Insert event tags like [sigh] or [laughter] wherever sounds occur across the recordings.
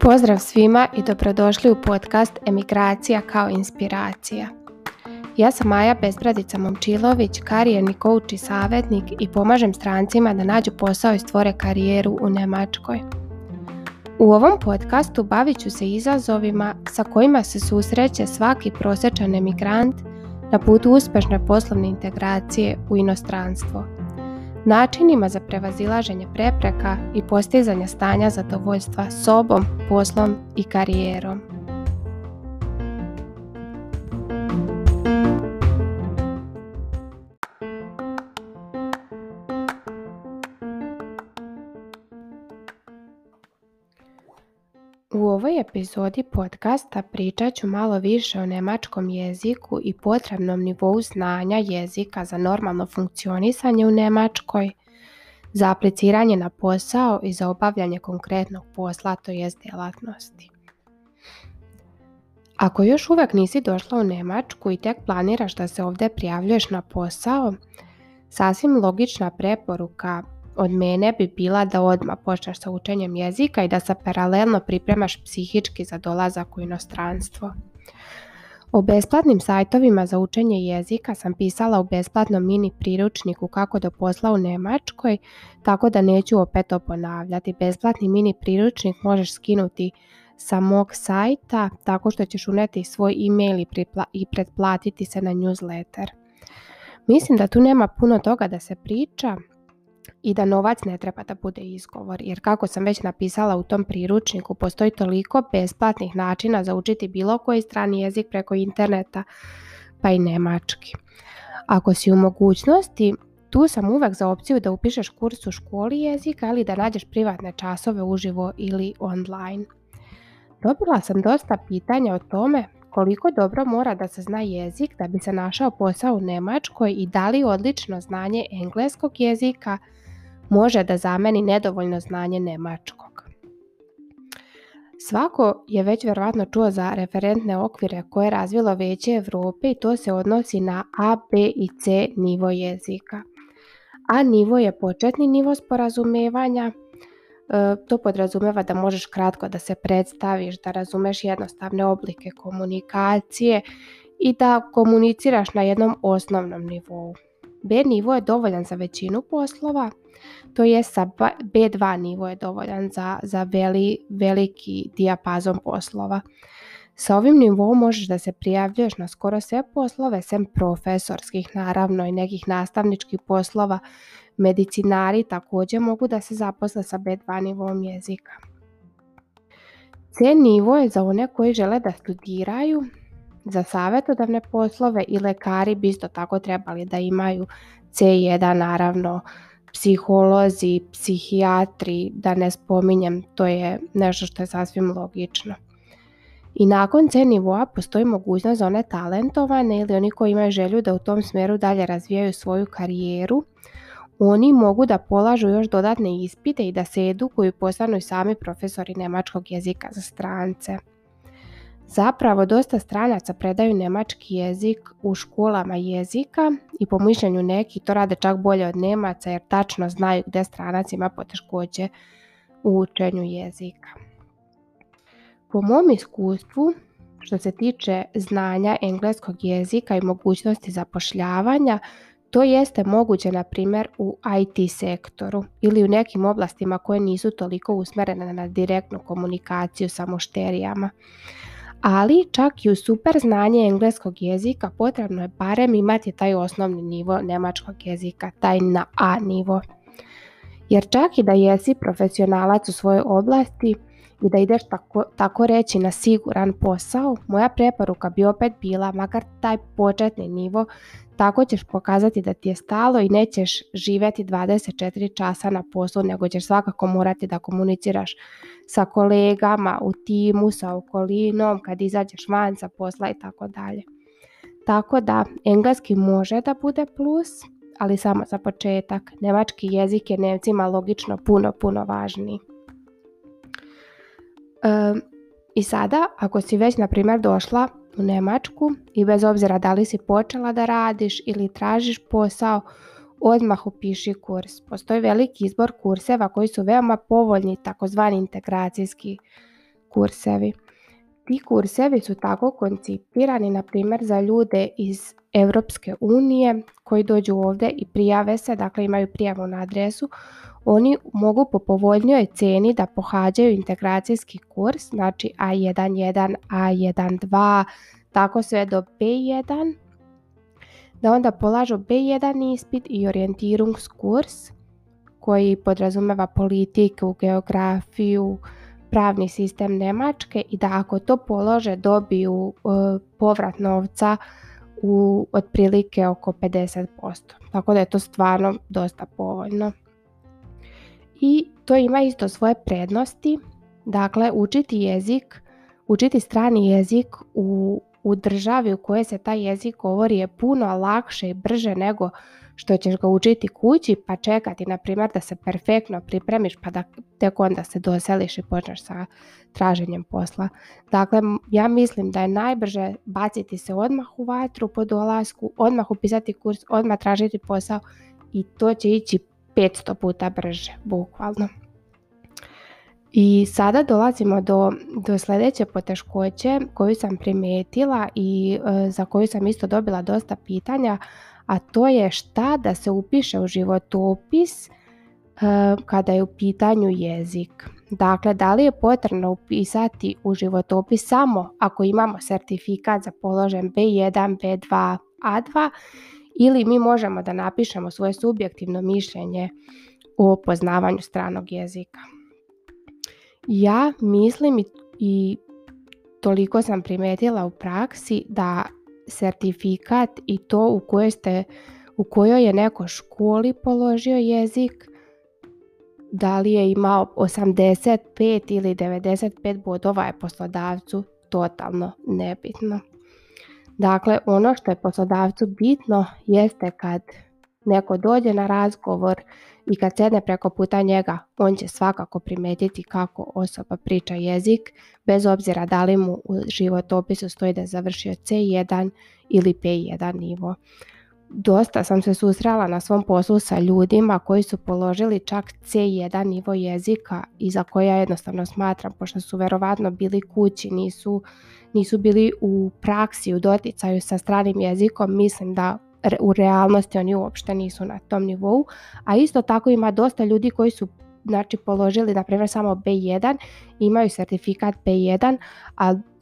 Pozdrav svima i dobrodošli u podcast Emigracija kao inspiracija. Ja sam Maja Bezbradica Momčilović, karijerni kouč i savjetnik i pomažem strancima da nađu posao i stvore karijeru u Njemačkoj. U ovom podcastu bavit ću se izazovima sa kojima se susreće svaki prosječan emigrant – na putu uspešne poslovne integracije u inostranstvo. Načinima za prevazilaženje prepreka i postizanje stanja zadovoljstva sobom, poslom i karijerom. U ovoj epizodi podcasta pričat ću malo više o nemačkom jeziku i potrebnom nivou znanja jezika za normalno funkcionisanje u Nemačkoj, za apliciranje na posao i za obavljanje konkretnog posla, to jest djelatnosti. Ako još uvijek nisi došla u Nemačku i tek planiraš da se ovdje prijavljuješ na posao, sasvim logična preporuka od mene bi bila da odmah počneš sa učenjem jezika i da se paralelno pripremaš psihički za dolazak u inostranstvo. O besplatnim sajtovima za učenje jezika sam pisala u besplatnom mini priručniku kako do posla u Njemačkoj, tako da neću opet to ponavljati. Besplatni mini priručnik možeš skinuti sa mog sajta tako što ćeš uneti svoj e-mail i, i pretplatiti se na newsletter. Mislim da tu nema puno toga da se priča, i da novac ne treba da bude izgovor, jer kako sam već napisala u tom priručniku, postoji toliko besplatnih načina za učiti bilo koji strani jezik preko interneta, pa i nemački. Ako si u mogućnosti, tu sam uvek za opciju da upišeš kurs u školi jezika ili da nađeš privatne časove uživo ili online. Dobila sam dosta pitanja o tome koliko dobro mora da se zna jezik da bi se našao posao u Nemačkoj i da li odlično znanje engleskog jezika može da zameni nedovoljno znanje nemačkog. Svako je već vjerojatno čuo za referentne okvire koje je razvilo Veće Evrope i to se odnosi na A, B i C nivo jezika. A nivo je početni nivo sporazumevanja, E, to podrazumeva da možeš kratko da se predstaviš, da razumeš jednostavne oblike komunikacije i da komuniciraš na jednom osnovnom nivou. B nivo je dovoljan za većinu poslova, to je sa B2 nivo je dovoljan za, za veliki dijapazon poslova. Sa ovim nivou možeš da se prijavljuješ na skoro sve poslove, sem profesorskih naravno i nekih nastavničkih poslova. Medicinari također mogu da se zaposle sa B2 nivom jezika. C nivo je za one koji žele da studiraju, za savjetodavne poslove i lekari bi isto tako trebali da imaju C1 naravno psiholozi, psihijatri, da ne spominjem, to je nešto što je sasvim logično. I nakon C nivoa postoji mogućnost za one talentovane ili oni koji imaju želju da u tom smjeru dalje razvijaju svoju karijeru. Oni mogu da polažu još dodatne ispite i da se edukuju i postanu i sami profesori nemačkog jezika za strance. Zapravo dosta stranaca predaju nemački jezik u školama jezika i po mišljenju neki to rade čak bolje od Nemaca jer tačno znaju gdje stranac ima poteškoće u učenju jezika. Po mom iskustvu, što se tiče znanja engleskog jezika i mogućnosti zapošljavanja, to jeste moguće na primjer u IT sektoru ili u nekim oblastima koje nisu toliko usmerene na direktnu komunikaciju sa mušterijama. Ali čak i u super znanje engleskog jezika potrebno je barem imati taj osnovni nivo nemačkog jezika, taj na A nivo. Jer čak i da jesi profesionalac u svojoj oblasti, i da ideš tako, tako reći na siguran posao, moja preporuka bi opet bila, makar taj početni nivo, tako ćeš pokazati da ti je stalo i nećeš živjeti 24 časa na poslu, nego ćeš svakako morati da komuniciraš sa kolegama, u timu, sa okolinom, kad izađeš van sa posla i tako dalje. Tako da, engleski može da bude plus, ali samo za početak. Nemački jezik je Nemcima logično puno, puno važniji. I sada, ako si već, na primjer, došla u Njemačku i bez obzira da li si počela da radiš ili tražiš posao, odmah upiši kurs. Postoji veliki izbor kurseva koji su veoma povoljni, takozvani integracijski kursevi. Ti kursevi su tako koncipirani, na primjer, za ljude iz Europske unije koji dođu ovdje i prijave se, dakle imaju prijavu na adresu, oni mogu po povoljnijoj cijeni da pohađaju integracijski kurs, znači A11, A12, tako sve do B1, da onda polažu B1 ispit i kurs koji podrazumeva politiku, geografiju, pravni sistem Nemačke i da ako to polože dobiju e, povrat novca u otprilike oko 50%. Tako da je to stvarno dosta povoljno i to ima isto svoje prednosti. Dakle, učiti jezik, učiti strani jezik u, u državi u kojoj se taj jezik govori je puno lakše i brže nego što ćeš ga učiti kući pa čekati, na primjer, da se perfektno pripremiš pa da tek onda se doseliš i počneš sa traženjem posla. Dakle, ja mislim da je najbrže baciti se odmah u vatru po dolasku, odmah upisati kurs, odmah tražiti posao i to će ići 500 puta brže, bukvalno. I sada dolazimo do, do sljedeće poteškoće koju sam primijetila i e, za koju sam isto dobila dosta pitanja, a to je šta da se upiše u životopis e, kada je u pitanju jezik. Dakle, da li je potrebno upisati u životopis samo ako imamo certifikat za položen B1, B2, A2 ili mi možemo da napišemo svoje subjektivno mišljenje o poznavanju stranog jezika. Ja mislim i toliko sam primetila u praksi da certifikat i to u kojoj ste u kojoj je neko školi položio jezik, da li je imao 85 ili 95 bodova je poslodavcu totalno nebitno. Dakle, ono što je poslodavcu bitno jeste kad neko dođe na razgovor i kad sedne preko puta njega, on će svakako primetiti kako osoba priča jezik, bez obzira da li mu u životopisu stoji da je završio C1 ili P1 nivo dosta sam se susrela na svom poslu sa ljudima koji su položili čak C1 nivo jezika i za koje ja jednostavno smatram, pošto su verovatno bili kući, nisu, nisu bili u praksi, u doticaju sa stranim jezikom, mislim da u realnosti oni uopšte nisu na tom nivou, a isto tako ima dosta ljudi koji su znači položili na primjer samo B1, imaju certifikat B1,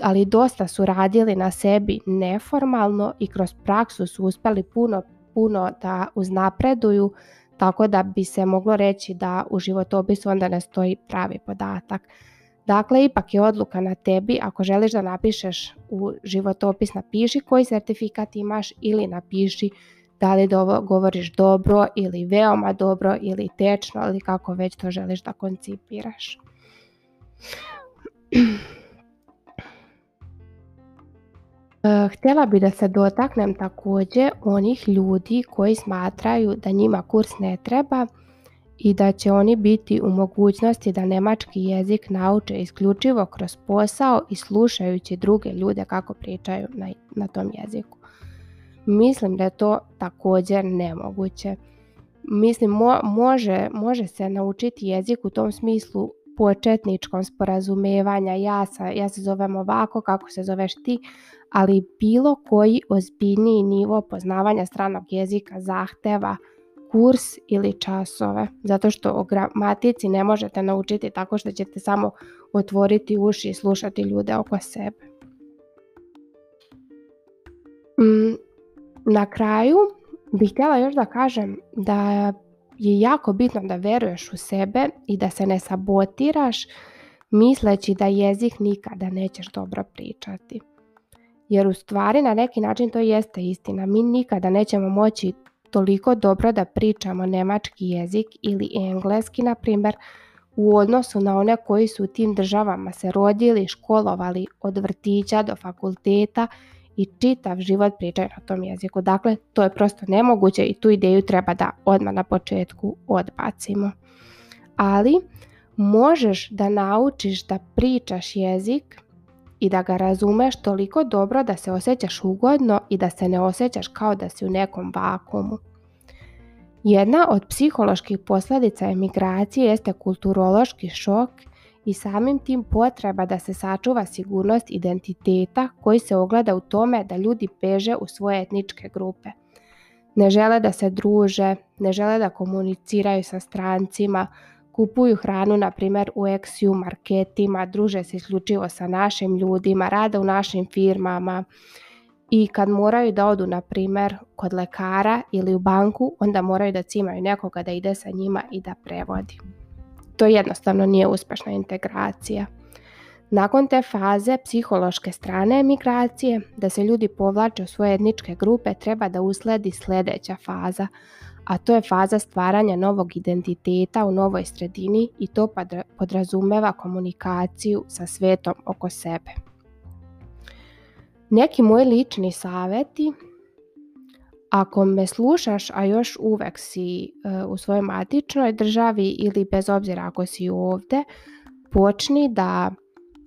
ali dosta su radili na sebi neformalno i kroz praksu su uspjeli puno puno da uznapreduju, tako da bi se moglo reći da u životopisu onda ne stoji pravi podatak. Dakle, ipak je odluka na tebi, ako želiš da napišeš u životopis napiši koji certifikat imaš ili napiši da li govoriš dobro ili veoma dobro ili tečno ili kako već to želiš da koncipiraš. [clears throat] Eh, htjela bi da se dotaknem također onih ljudi koji smatraju da njima kurs ne treba i da će oni biti u mogućnosti da nemački jezik nauče isključivo kroz posao i slušajući druge ljude kako pričaju na, na tom jeziku. Mislim da je to također nemoguće. Mislim, mo- može, može se naučiti jezik u tom smislu početničkom sporazumevanja. Ja, ja se zovem ovako, kako se zoveš ti, ali bilo koji ozbiljniji nivo poznavanja stranog jezika zahteva kurs ili časove. Zato što o gramatici ne možete naučiti tako što ćete samo otvoriti uši i slušati ljude oko sebe. Na kraju bih htjela još da kažem da je jako bitno da veruješ u sebe i da se ne sabotiraš misleći da jezik nikada nećeš dobro pričati. Jer u stvari na neki način to jeste istina. Mi nikada nećemo moći toliko dobro da pričamo nemački jezik ili engleski, na primjer, u odnosu na one koji su u tim državama se rodili, školovali od vrtića do fakulteta i čitav život pričaju na tom jeziku. Dakle, to je prosto nemoguće i tu ideju treba da odmah na početku odbacimo. Ali možeš da naučiš da pričaš jezik i da ga razumeš toliko dobro da se osjećaš ugodno i da se ne osjećaš kao da si u nekom vakumu. Jedna od psiholoških posljedica emigracije jeste kulturološki šok – i samim tim potreba da se sačuva sigurnost identiteta koji se ogleda u tome da ljudi peže u svoje etničke grupe. Ne žele da se druže, ne žele da komuniciraju sa strancima, kupuju hranu na primjer u eksiju marketima, druže se isključivo sa našim ljudima, rade u našim firmama i kad moraju da odu na primjer kod lekara ili u banku, onda moraju da cimaju nekoga da ide sa njima i da prevodi. To jednostavno nije uspješna integracija. Nakon te faze psihološke strane emigracije, da se ljudi povlače u svoje etničke grupe, treba da usledi sljedeća faza, a to je faza stvaranja novog identiteta u novoj sredini i to podrazumeva komunikaciju sa svetom oko sebe. Neki moji lični savjeti ako me slušaš, a još uvek si e, u svojoj matičnoj državi ili bez obzira ako si ovdje, počni da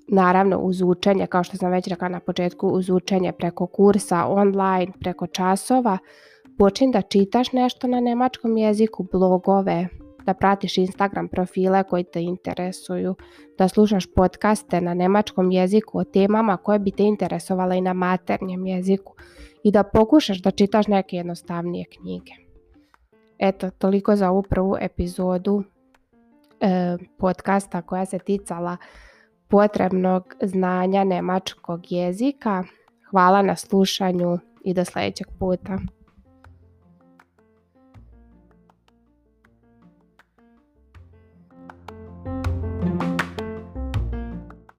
naravno uz učenje, kao što sam već rekla na početku, uz učenje preko kursa, online, preko časova, počni da čitaš nešto na nemačkom jeziku, blogove, da pratiš Instagram profile koji te interesuju, da slušaš podcaste na nemačkom jeziku o temama koje bi te interesovala i na maternjem jeziku i da pokušaš da čitaš neke jednostavnije knjige. Eto, toliko za ovu prvu epizodu e, podcasta koja se ticala potrebnog znanja nemačkog jezika. Hvala na slušanju i do sljedećeg puta.